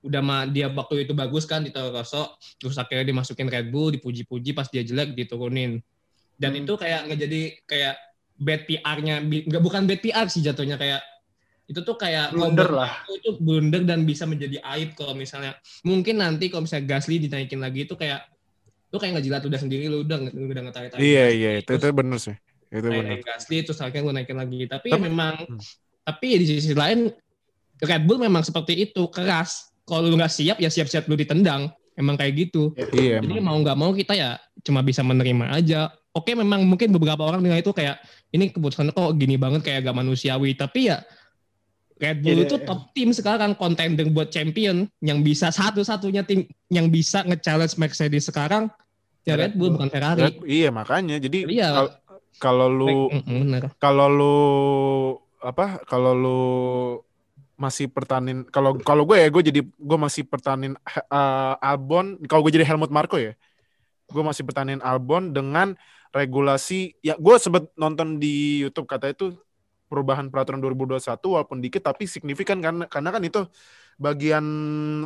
Udah mah dia waktu itu bagus kan di Toro Rosso, terus akhirnya dimasukin Red Bull, dipuji-puji pas dia jelek diturunin. Dan Hmm. itu kayak ngejadi kayak bad PR-nya, nggak bukan bad PR sih jatuhnya kayak itu tuh kayak Blunder lah. itu blunder dan bisa menjadi aib kalau misalnya mungkin nanti kalau misalnya Gasly dinaikin lagi itu kayak lu kayak ngejilat udah sendiri lu udah lu udah ngetarik iya iya itu itu bener sih. Itu bener. Naikin Gasly terus akhirnya lu naikin lagi. Tapi, ya Tapi- memang Hmm. tapi ya di sisi lain Red Bull memang seperti itu keras. Kalau lu nggak siap ya siap-siap lu ditendang. Emang kayak gitu. Iya jadi emang. mau nggak mau kita ya cuma bisa menerima aja oke memang mungkin beberapa orang dengar itu kayak ini keputusannya kok gini banget kayak gak manusiawi tapi ya Red Bull Iya, itu iya. top tim sekarang contender buat champion yang bisa satu-satunya tim yang bisa nge-challenge Mercedes sekarang ya Red Red Bull bukan Ferrari. Red- iya makanya jadi Iya. kal- kalau lu kalau lu apa kalau lu masih pertanin kalau kalau gue ya gue jadi gue masih pertanin eh, Albon kalau gue jadi Helmut Marko ya gue masih pertanin Albon dengan regulasi ya gue sebet nonton di YouTube kata itu perubahan peraturan 2021 walaupun dikit tapi signifikan karena karena kan itu bagian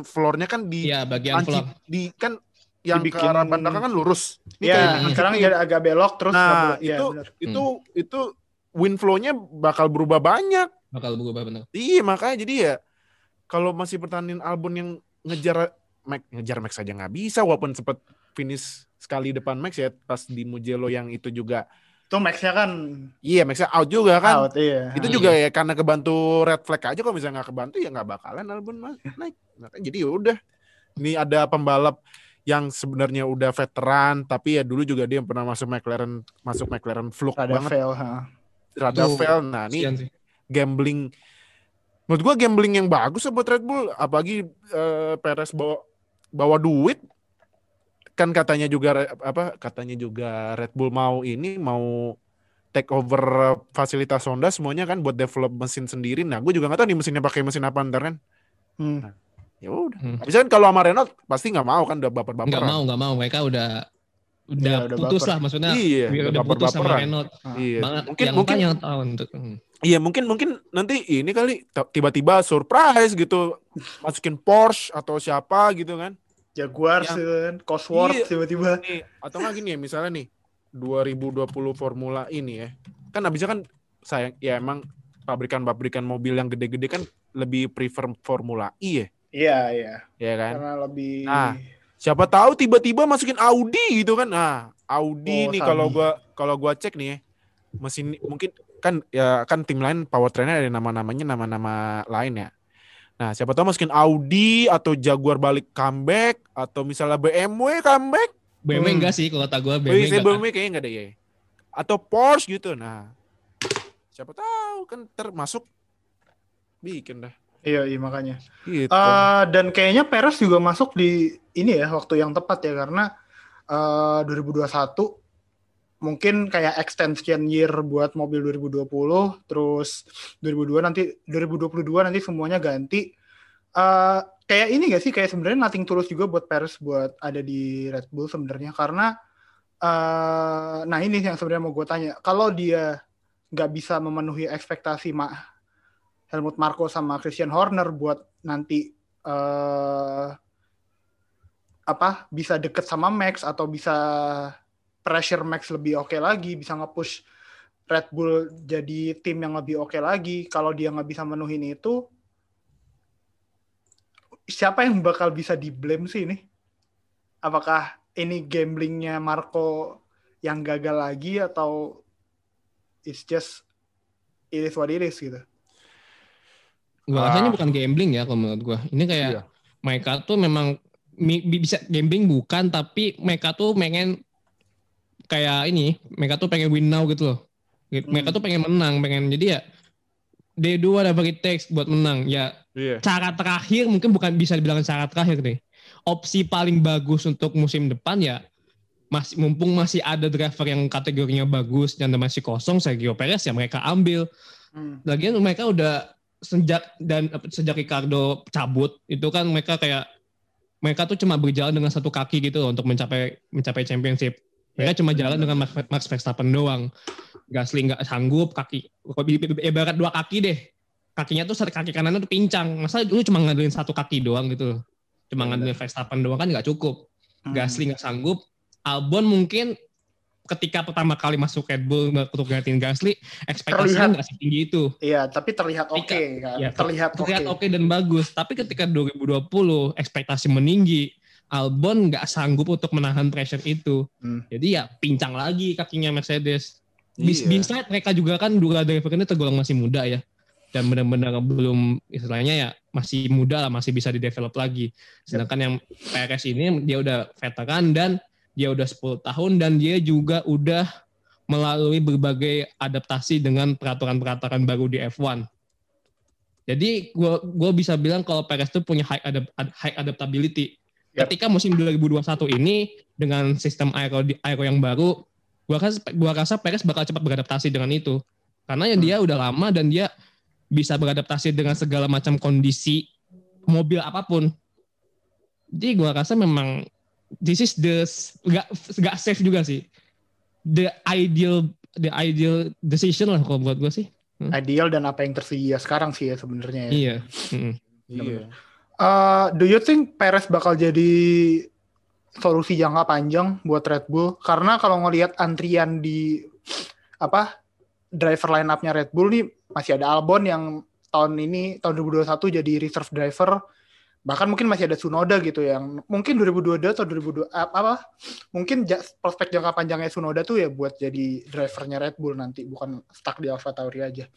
floornya kan di Iya, bagian panci- vlog. di kan yang ke Dibikin- arah ban belakang kan lurus Ini Ya, kayak Hmm. sekarang jadi agak belok terus Nah, boleh- ya, itu benar. itu itu wind flow-nya bakal berubah banyak bakal berubah bener. Iya makanya jadi ya kalau masih pertandingan Albon yang ngejar Max ngejar Max aja nggak bisa walaupun sempat finish sekali depan Max ya pas di Mugello yang itu juga. Itu Max-nya kan? Iya Maxnya out juga kan? Out iya. itu Hmm. juga ya karena kebantu red flag aja kalau misalnya nggak kebantu ya nggak bakalan Albon naik. Makanya jadi ya udah. Ini ada pembalap yang sebenarnya udah veteran tapi ya dulu juga dia pernah masuk McLaren masuk McLaren fluke ada banget. fail, ha. rada Itu fail. Nah ini gambling. Menurut gua gambling yang bagus ya buat Red Bull apalagi eh, Perez bawa bawa duit kan katanya juga apa katanya juga Red Bull mau ini mau take over fasilitas Honda semuanya kan buat develop mesin sendiri nah gue juga nggak tahu nih mesinnya pakai mesin apa ntar kan Hmm. ya udah Hmm. bisa kan kalau sama Renault pasti nggak mau kan udah baper baper Nggak mau, nggak mau. Mereka udah udah, Iya, udah putus baper. lah maksudnya. iya udah, udah putus sama. Renault. iya Banget. mungkin yang mungkin yang tahu untuk hmm. Iya mungkin mungkin nanti ini kali tiba-tiba surprise gitu masukin Porsche atau siapa gitu kan Jaguar, Yang- kan, Cosworth Iya. tiba-tiba. nih atau nggak gini ya misalnya nih 2020 Formula ini ya kan abisnya kan sayang ya emang pabrikan-pabrikan mobil yang gede-gede kan lebih prefer Formula E ya Iya, iya. ya kan Karena lebih Nah, siapa tahu tiba-tiba masukin Audi gitu kan nah Audi Oh, nih kalau gua kalau gua cek nih ya mesin mungkin kan ya kan tim lain powertrainnya ada nama-namanya nama-nama lain ya nah siapa tahu masukin Audi atau Jaguar balik comeback atau misalnya BMW comeback BMW Hmm. enggak sih kalau kata gue BMW, BMW enggak. BMW kayaknya nggak ada ya atau Porsche gitu nah siapa tahu kan termasuk bikin dah Iya, iya makanya. Gitu. Eh, dan kayaknya Perez juga masuk di ini ya waktu yang tepat ya karena eh 2021 mungkin kayak extension year buat mobil 2020 terus 2002 nanti 2022 nanti semuanya ganti. Eh kayak ini gak sih? Kayak sebenarnya nothing tulus juga buat Perez buat ada di Red Bull sebenarnya karena eh nah ini yang sebenarnya mau gue tanya. Kalau dia nggak bisa memenuhi ekspektasi Ma Helmut Marko sama Christian Horner buat nanti eh apa bisa deket sama Max atau bisa pressure Max lebih oke lagi, bisa nge-push Red Bull jadi tim yang lebih oke lagi. Kalau dia nggak bisa menuhin itu, siapa yang bakal bisa di blame sih ini? Apakah ini gamblingnya Marco yang gagal lagi atau it's just it is what it is gitu? Gua Ah. rasanya bukan gambling ya kalau menurut gua. Ini kayak Iya. mereka tuh memang bisa gambling bukan tapi mereka tuh pengen kayak ini, mereka tuh pengen win now gitu loh. Mereka Hmm. tuh pengen menang, pengen jadi ya they do whatever it takes buat menang. Ya Iya. cara terakhir mungkin bukan bisa dibilang cara terakhir nih. Opsi paling bagus untuk musim depan ya masih mumpung masih ada driver yang kategorinya bagus dan masih kosong Sergio Perez ya mereka ambil. Hmm. Lagian mereka udah sejak dan sejak Ricardo cabut itu kan mereka kayak mereka tuh cuma berjalan dengan satu kaki gitu loh untuk mencapai mencapai championship. Mereka cuma jalan dengan Max, Max Verstappen doang. Gasly nggak sanggup kaki ibarat dua kaki deh. Kakinya tuh kaki kanannya tuh pincang. Masa lu cuma ngandelin satu kaki doang gitu. Cuma Iya, ngandelin Verstappen doang kan nggak cukup. Hmm. Gasly nggak sanggup. Albon mungkin ketika pertama kali masuk Red Bull untuk gantiin Gasly, ekspektasinya nggak setinggi itu. Iya, tapi terlihat oke kan. ya, terlihat oke. Terlihat oke dan bagus. Tapi ketika 2020 ekspektasi meninggi, Albon nggak sanggup untuk menahan pressure itu. Hmm. Jadi ya pincang lagi kakinya Mercedes. Bis Iya. bisa mereka juga kan dua driver ini tergolong masih muda ya. Dan benar-benar belum istilahnya ya masih muda lah, masih bisa di-develop lagi. Sedangkan yang Perez ini dia udah veteran dan dia udah 10 tahun dan dia juga udah melalui berbagai adaptasi dengan peraturan-peraturan baru di F1. Jadi gua bisa bilang kalau Perez itu punya high, adap- high adaptability. Ketika musim 2021 ini dengan sistem aero aero yang baru, gua rasa gua rasa Perez bakal cepat beradaptasi dengan itu. Karena ya Hmm. dia udah lama dan dia bisa beradaptasi dengan segala macam kondisi mobil apa pun. Jadi gua rasa memang this is the gak, gak safe juga sih. The ideal the ideal decision lah kalau buat gua sih. Ideal dan apa yang tersedia sekarang sih ya sebenarnya ya. Iya. Mm-mm. Iya. Uh, do you think Perez bakal jadi solusi jangka panjang buat Red Bull? Karena kalau ngelihat antrian di apa driver line up-nya Red Bull nih masih ada Albon yang tahun ini tahun 2021 jadi reserve driver. Bahkan mungkin masih ada Tsunoda gitu yang mungkin 2022 atau 2002 apa, apa mungkin prospek jangka panjangnya Tsunoda tuh ya buat jadi drivernya Red Bull nanti bukan stuck di AlphaTauri aja.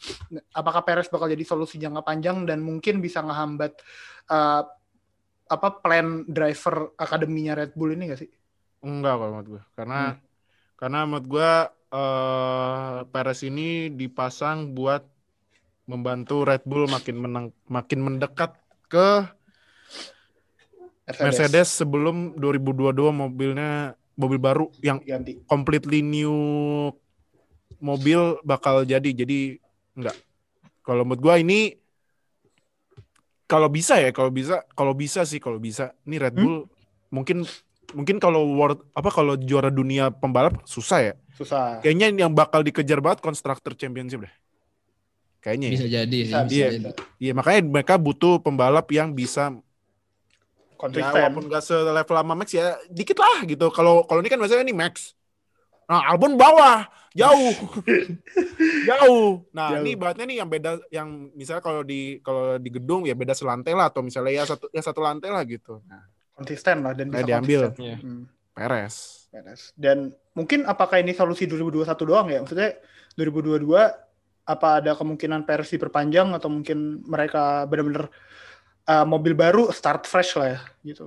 Apakah Perez bakal jadi solusi jangka panjang dan mungkin bisa ngehambat uh, apa plan driver akademinya Red Bull ini gak sih? Enggak kalau menurut gue. Karena Hmm. karena menurut gue eh Perez ini dipasang buat membantu Red Bull makin menang makin mendekat ke Mercedes sebelum 2022 mobilnya mobil baru yang ganti. completely new mobil bakal jadi. Jadi enggak. Kalau menurut gua ini kalau bisa ya, kalau bisa, kalau bisa sih, kalau bisa. Ini Red Hmm? Bull mungkin mungkin kalau world apa kalau juara dunia pembalap susah ya. Susah. Kayaknya yang bakal dikejar banget Constructor Championship deh. Kayaknya ya. Bisa jadi sih. Bisa, Bisa, bisa, Iya. jadi. Iya, makanya mereka butuh pembalap yang bisa ya Konsisten. walaupun gak selevel sama Max ya dikit lah gitu. Kalau kalau ini kan biasanya ini Max. Nah, Albon bawah, jauh. jauh. Nah, Jauh. ini ibaratnya nih yang beda yang misalnya kalau di kalau di gedung ya beda selantai lah atau misalnya ya satu ya satu lantai lah gitu. Nah, konsisten lah dan Nah, bisa diambil. konsisten. Iya. Hmm, Perez. beres. Dan mungkin apakah ini solusi 2021 doang ya? Maksudnya 2022 apa ada kemungkinan Perez diperpanjang atau mungkin mereka benar-benar uh, mobil baru start fresh lah ya gitu.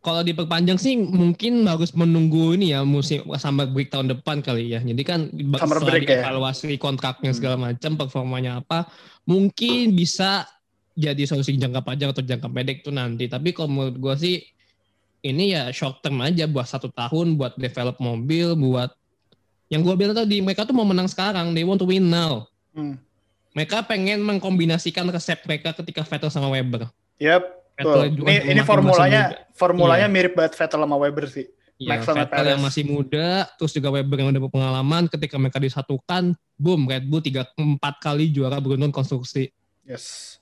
Kalau diperpanjang sih mungkin harus menunggu ini ya musim summer break tahun depan kali ya. Jadi kan Summer setelah break ya? kontraknya Hmm. segala macam performanya apa, mungkin bisa jadi solusi jangka panjang atau jangka pendek itu nanti. Tapi kalau menurut gue sih ini ya short term aja buat satu tahun buat develop mobil, buat yang gue bilang tadi mereka tuh mau menang sekarang, they want to win now. Hmm. Mereka pengen mengkombinasikan resep mereka ketika Vettel sama Weber. Yep. Vettel Betul. juga Ini, ini formulanya formulanya mirip banget Vettel sama Weber sih. Ya, Max sama Vettel yang masih muda, terus juga Weber yang udah berpengalaman, ketika mereka disatukan, boom, Red Bull tiga empat kali juara beruntun konstruksi. Yes.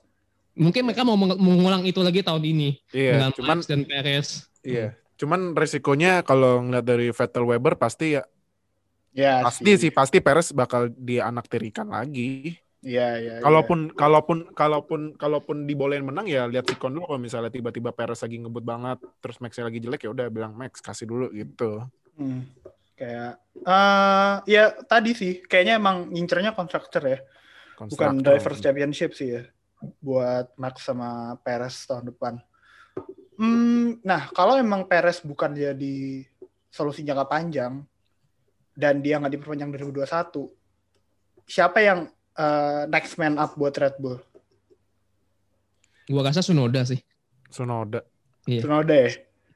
Mungkin mereka mau meng- mengulang itu lagi tahun ini Iya, dengan cuman Max dan Perez. iya. Cuman resikonya kalau ngeliat dari Vettel Weber pasti ya Ya pasti sih pasti Perez bakal dianaktirikan lagi. Iya, iya. iya. Kalaupun kalaupun kalaupun kalaupun dibolehin menang ya lihat sikon dulu kalau misalnya tiba-tiba Perez lagi ngebut banget terus Max lagi jelek ya udah bilang Max kasih dulu gitu. Hmm. Kayak eh ya tadi sih kayaknya emang ngincernya constructor ya, bukan Konstruktor. drivers championship sih ya buat Max sama Perez tahun depan. Hmm, nah kalau emang Perez bukan jadi solusi jangka panjang dan dia nggak diperpanjang 2021, siapa yang eh, next man up buat Red Bull? Gua rasa Sunoda sih. Sonoda. Iya. Tsunoda ya?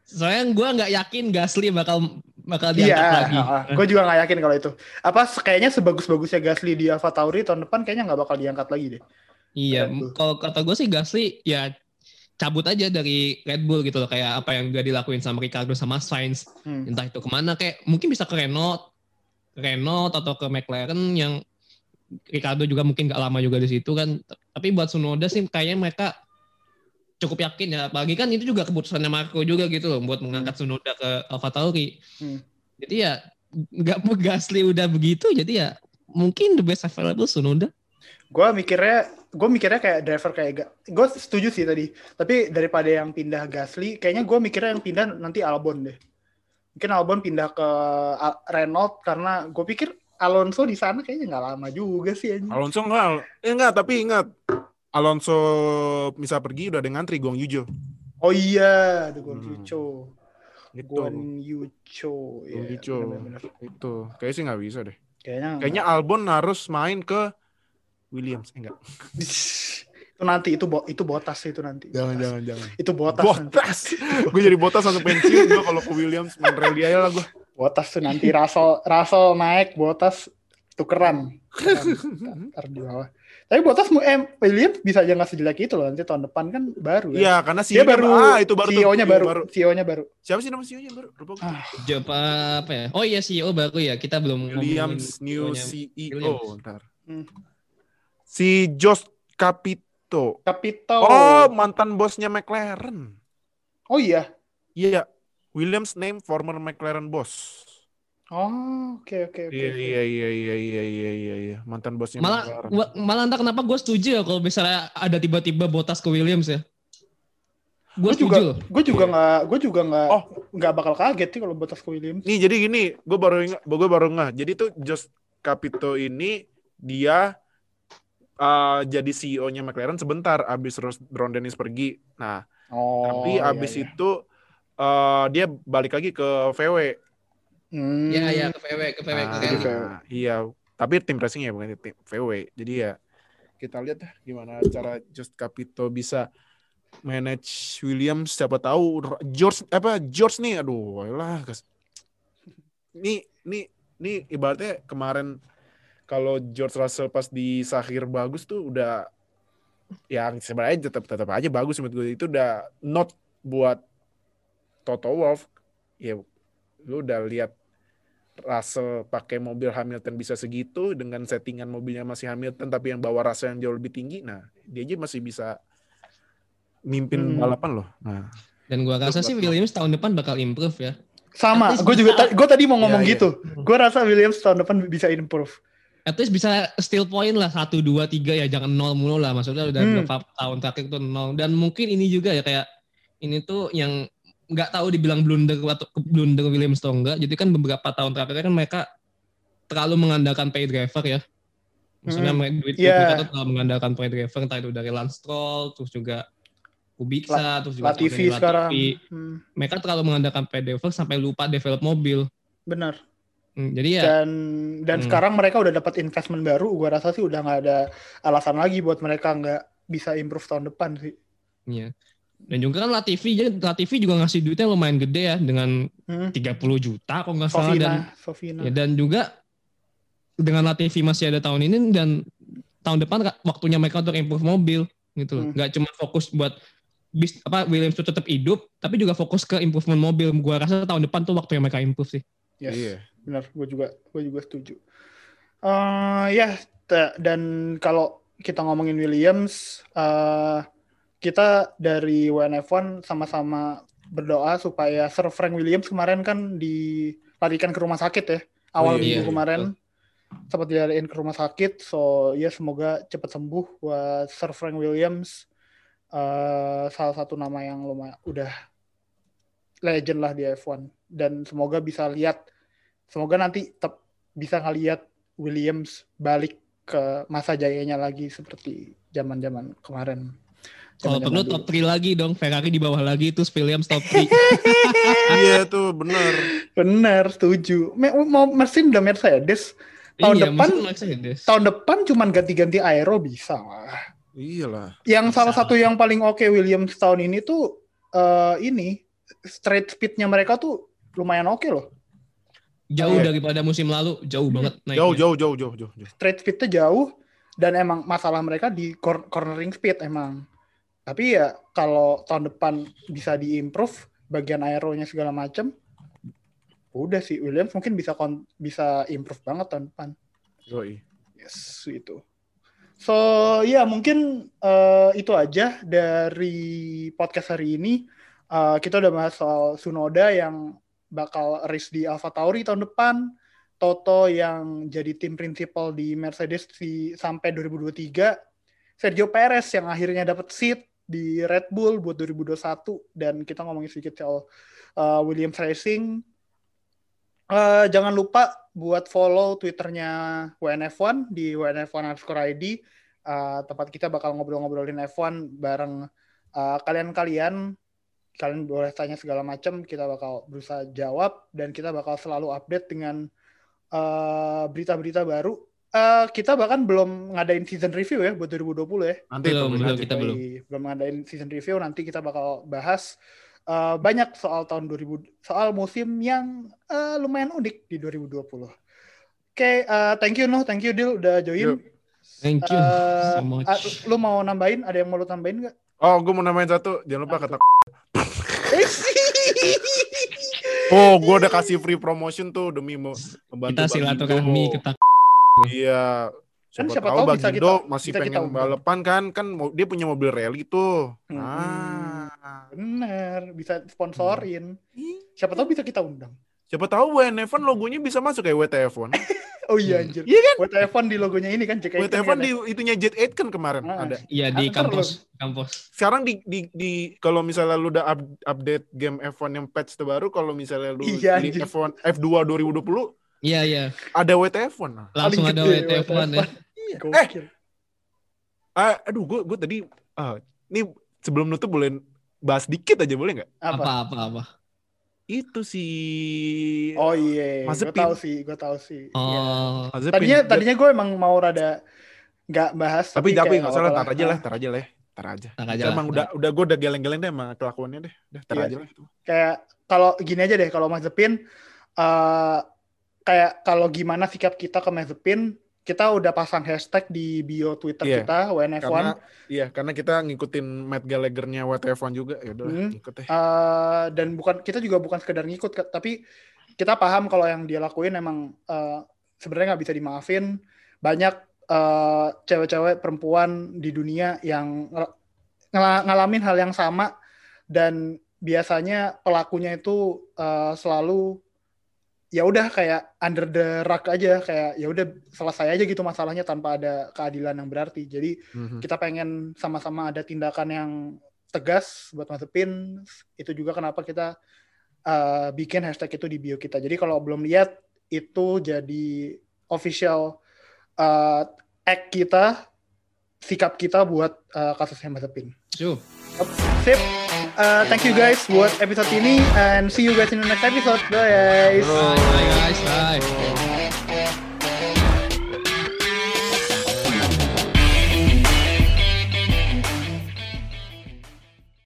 Soalnya gua nggak yakin Gasly bakal bakal diangkat lagi. gue juga nggak yakin kalau itu. Apa kayaknya sebagus-bagusnya Gasly di Alfa Tauri tahun depan kayaknya nggak bakal diangkat lagi deh. Iya, kalau kata gue sih Gasly ya cabut aja dari Red Bull gitu loh kayak apa yang gak dilakuin sama Ricardo sama Sainz Hmm. entah itu ke mana kayak mungkin bisa ke Renault Renault atau ke McLaren yang Ricardo juga mungkin gak lama juga di situ kan tapi buat Sunoda sih kayaknya mereka cukup yakin ya apalagi kan itu juga keputusannya Marco juga gitu loh buat mengangkat Sunoda ke Alfa Tauri Hmm. jadi ya nggak mau Gasly udah begitu jadi ya mungkin the best available Sunoda Gue mikirnya, gue mikirnya kayak driver kayak gue setuju sih tadi. Tapi daripada yang pindah Gasly, kayaknya gue mikirnya yang pindah nanti Albon deh. Mungkin Albon pindah ke Renault karena gue pikir Alonso di sana kayaknya nggak lama juga sih. anjing. Alonso enggak, eh, enggak tapi ingat Alonso bisa pergi udah dengan ngantri Guang Yujo. Oh iya, Guan Hmm. Yucho. Gitu. Yucho. Guan Iya, Yucho. benar-benar. Itu. Kayaknya sih nggak bisa deh. Kayaknya, Kayaknya Albon harus main ke Williams. Eh, enggak. itu nanti itu bo- itu botas itu nanti. Jangan, Botas. jangan, jangan. Itu botas. Botas. gue jadi botas langsung pensiun gue kalau ke Williams main rally aja lah gue. Botas tuh nanti Russell Russell naik, Botas tukeran. Ntar di bawah. Tapi Botas mu eh, Williams bisa aja nggak sejelek itu loh nanti tahun depan kan baru ya. Iya, karena Dia CEO-nya baru, ah, itu baru tuh, CEO-nya CEO baru, CEO-nya baru. Siapa sih nama CEO-nya baru? Lupa gue. Ah, Jawab apa ya? Oh iya CEO baru ya. Kita belum Williams new CEO-nya. CEO. Williams. Ntar. Hmm. Si Josh Capito. Capito. Oh, mantan bosnya McLaren. Oh iya. Iya, Williams name former McLaren boss. Oh, oke oke oke. Iya, oke. iya, iya, iya, iya, iya, iya, iya. Mantan bosnya Malah McLaren. gua- malah entah kenapa gue setuju ya kalau misalnya ada tiba-tiba botas ke Williams ya. Gue juga, gue juga nggak, gue juga nggak, Oh. nggak bakal kaget sih kalau Botas ke Williams. Nih, jadi gini, gue baru ingat, gue baru nggak. Jadi tuh Josh Capito ini dia uh, jadi CEO-nya McLaren sebentar abis Ron Dennis pergi. Nah, Oh. tapi iya, abis iya. itu uh, dia balik lagi ke VW. Hmm. Iya iya ke VW ke VW ke Nah, Rally. VW. iya, tapi tim racing ya bukan tim VW. Jadi ya kita lihat dah gimana cara Josh Capito bisa manage Williams siapa tahu George apa George nih aduh lah nih nih nih ibaratnya kemarin kalau George Russell pas di Sahir bagus tuh udah yang sebenarnya tetap tetap aja bagus menurut gue itu udah not buat Toto Wolff ya lu udah lihat Russell pakai mobil Hamilton bisa segitu dengan settingan mobilnya masih Hamilton tapi yang bawa Russell yang jauh lebih tinggi nah dia aja masih bisa mimpin Hmm. balapan loh nah Dan gua rasa sih Williams tahun depan bakal improve ya. Sama, gue juga, gue tadi mau ngomong Iya, iya. gitu. Gue rasa Williams tahun depan bisa improve. At least bisa steal point lah satu dua tiga ya jangan nol mulu lah maksudnya udah Hmm. berapa tahun terakhir tuh nol dan mungkin ini juga ya kayak ini tuh yang nggak tahu dibilang blunder atau blunder Williams atau enggak jadi kan beberapa tahun terakhir kan mereka terlalu mengandalkan pay driver ya maksudnya Hmm. mereka duit, Iya. mereka tuh terlalu mengandalkan pay driver entah itu dari Lance Stroll terus juga Kubica terus juga Latifi sekarang. Hmm, mereka terlalu mengandalkan pay driver sampai lupa develop mobil benar. Hmm, jadi ya Dan dan Hmm. sekarang mereka udah dapat investment baru. Gue rasa sih udah nggak ada alasan lagi buat mereka nggak bisa improve tahun depan sih. Iya. Dan juga kan Latifi, jadi Latifi juga ngasih duitnya lumayan gede ya dengan Hmm. 30 juta kalau nggak salah dan Sofina, Sofina. ya, dan juga dengan Latifi masih ada tahun ini dan tahun depan waktunya mereka untuk improve mobil gitu loh. Hmm. Nggak cuma fokus buat bis apa Williams tuh tetap hidup, tapi juga fokus ke improvement mobil. Gua rasa tahun depan tuh waktunya mereka improve sih. Yes. Iya. benar gue juga gue juga setuju Eh ya ta- dan kalau kita ngomongin Williams eh kita dari WNF1 sama-sama berdoa supaya Sir Frank Williams kemarin kan dilarikan ke rumah sakit ya awal Oh, iya, minggu iya, kemarin. sempat dilarikan ke rumah sakit so ya semoga cepat sembuh buat Sir Frank Williams. Eh salah satu nama yang lumayan udah legend lah di F1 dan semoga bisa lihat semoga nanti tetap bisa ngelihat Williams balik ke masa jayanya lagi seperti zaman-zaman kemarin. Kalau perlu top 3 lagi dong, Ferrari di bawah lagi terus Williams top 3. Iya tuh bener. Bener, setuju. Me- Mau mesin udah Mercedes. Tahun iya, depan- Mercedes. Tahun depan cuman ganti-ganti aero bisa lah. Iya lah. Yang Bisa. salah satu yang paling oke Williams tahun ini tuh eh, ini straight speednya mereka tuh lumayan oke loh. Jauh Iya. daripada musim lalu, jauh banget naiknya. Jauh jauh jauh jauh jauh. jauh. straight speednya jauh dan emang masalah mereka di cor- cornering speed emang. Tapi ya kalau tahun depan bisa diimprove bagian aeronya segala macam, udah sih Williams mungkin bisa kon- bisa improve banget tahun depan. Yoi. Yes itu. So ya mungkin eh, itu aja dari podcast hari ini. Eh, kita udah bahas soal Sunoda yang bakal race di Alpha Tauri tahun depan. Toto yang jadi tim principal di Mercedes di, sampai 2023. Sergio Perez yang akhirnya dapat seat di Red Bull buat 2021 dan kita ngomongin sedikit soal eh, Williams Racing. Eh, jangan lupa buat follow Twitternya WNF1 di WNF1 underscore ID. Eh, tempat kita bakal ngobrol-ngobrolin F1 bareng eh, kalian-kalian. Kalian boleh tanya segala macam, kita bakal berusaha jawab dan kita bakal selalu update dengan eh, berita-berita baru. Eh, kita bahkan belum ngadain season review ya buat 2020 ya. Nanti Belum, belum. aja. kita belum. Yoi, belum ngadain season review nanti kita bakal bahas uh, banyak soal tahun 2000 soal musim yang uh, lumayan unik di 2020. Oke, uh, thank you Noh, thank you Dil udah join. Yuk. Thank you Uh, so much. uh, lu mau nambahin? Ada yang mau lu tambahin nggak? Oh, gue mau namain satu. Jangan lupa kata. Oh, gue udah kasih free promotion tuh demi mau membantu kita silaturahmi kita Iya. Kan Siapa, siapa tahu tahu Bang bisa Indo kita- masih bisa kita pengen balapan kan, kan dia punya mobil rally tuh. Hmm. Ah. Bener, bisa sponsorin. Ih, Siapa tahu bisa kita undang. Siapa tahu WNF1 logonya bisa masuk kayak WTF1. Oh iya Hmm. anjir. Iya kan? WTF1 di logonya ini kan Jack WTF1 kan di ya? itunya Jet 8 kan kemarin Ah. ada. Iya di Antar kampus, kampus. Sekarang di di, di kalau misalnya lu udah up- update game F1 yang patch terbaru, kalau misalnya lu Iya, di anjir. F1 F2 2020 Iya iya. ada WTF1. Nah. Langsung ada gede WTF1 ya. Iya, Gokil. Ah, aduh, gue gue tadi ah, ini sebelum nutup boleh bahas dikit aja boleh nggak? Apa? Apa apa apa. Itu si Oh iya, gue Mazepin. tahu sih, gue tahu sih. Iya. Oh. Mazepin. Tadinya tadinya gue emang mau rada nggak bahas. tapi tapi nggak salah, tar aja lah, tar aja lah, ya. tar aja. Tar aja emang udah udah gue udah geleng-geleng deh sama kelakuannya deh, udah tar Iya. aja lah. Kayak kalau gini aja deh, kalau Mazepin, eh kayak kalau gimana sikap kita ke Mazepin, kita udah pasang hashtag di bio Twitter Iya, kita WNF1. Karena iya, karena kita ngikutin Matt Gallagher-nya WTF1 juga, ya udah Hmm. ngikut deh. Eh, dan bukan kita juga bukan sekedar ngikut, tapi kita paham kalau yang dia lakuin emang eh, sebenarnya nggak bisa dimaafin. Banyak eh, cewek-cewek perempuan di dunia yang ngel- ngalamin hal yang sama dan biasanya pelakunya itu eh, selalu ya udah kayak under the rug aja kayak ya udah selesai aja gitu masalahnya tanpa ada keadilan yang berarti. Jadi Mhm. kita pengen sama-sama ada tindakan yang tegas buat Mazepin. Itu juga kenapa kita uh, bikin hashtag itu di bio kita. Jadi kalau belum lihat itu jadi official uh, act kita, sikap kita buat uh, kasusnya Mazepin. Sip. Sip. Uh, thank you guys buat episode ini and see you guys in the next episode. Bye guys. Bye, bye guys. Bye.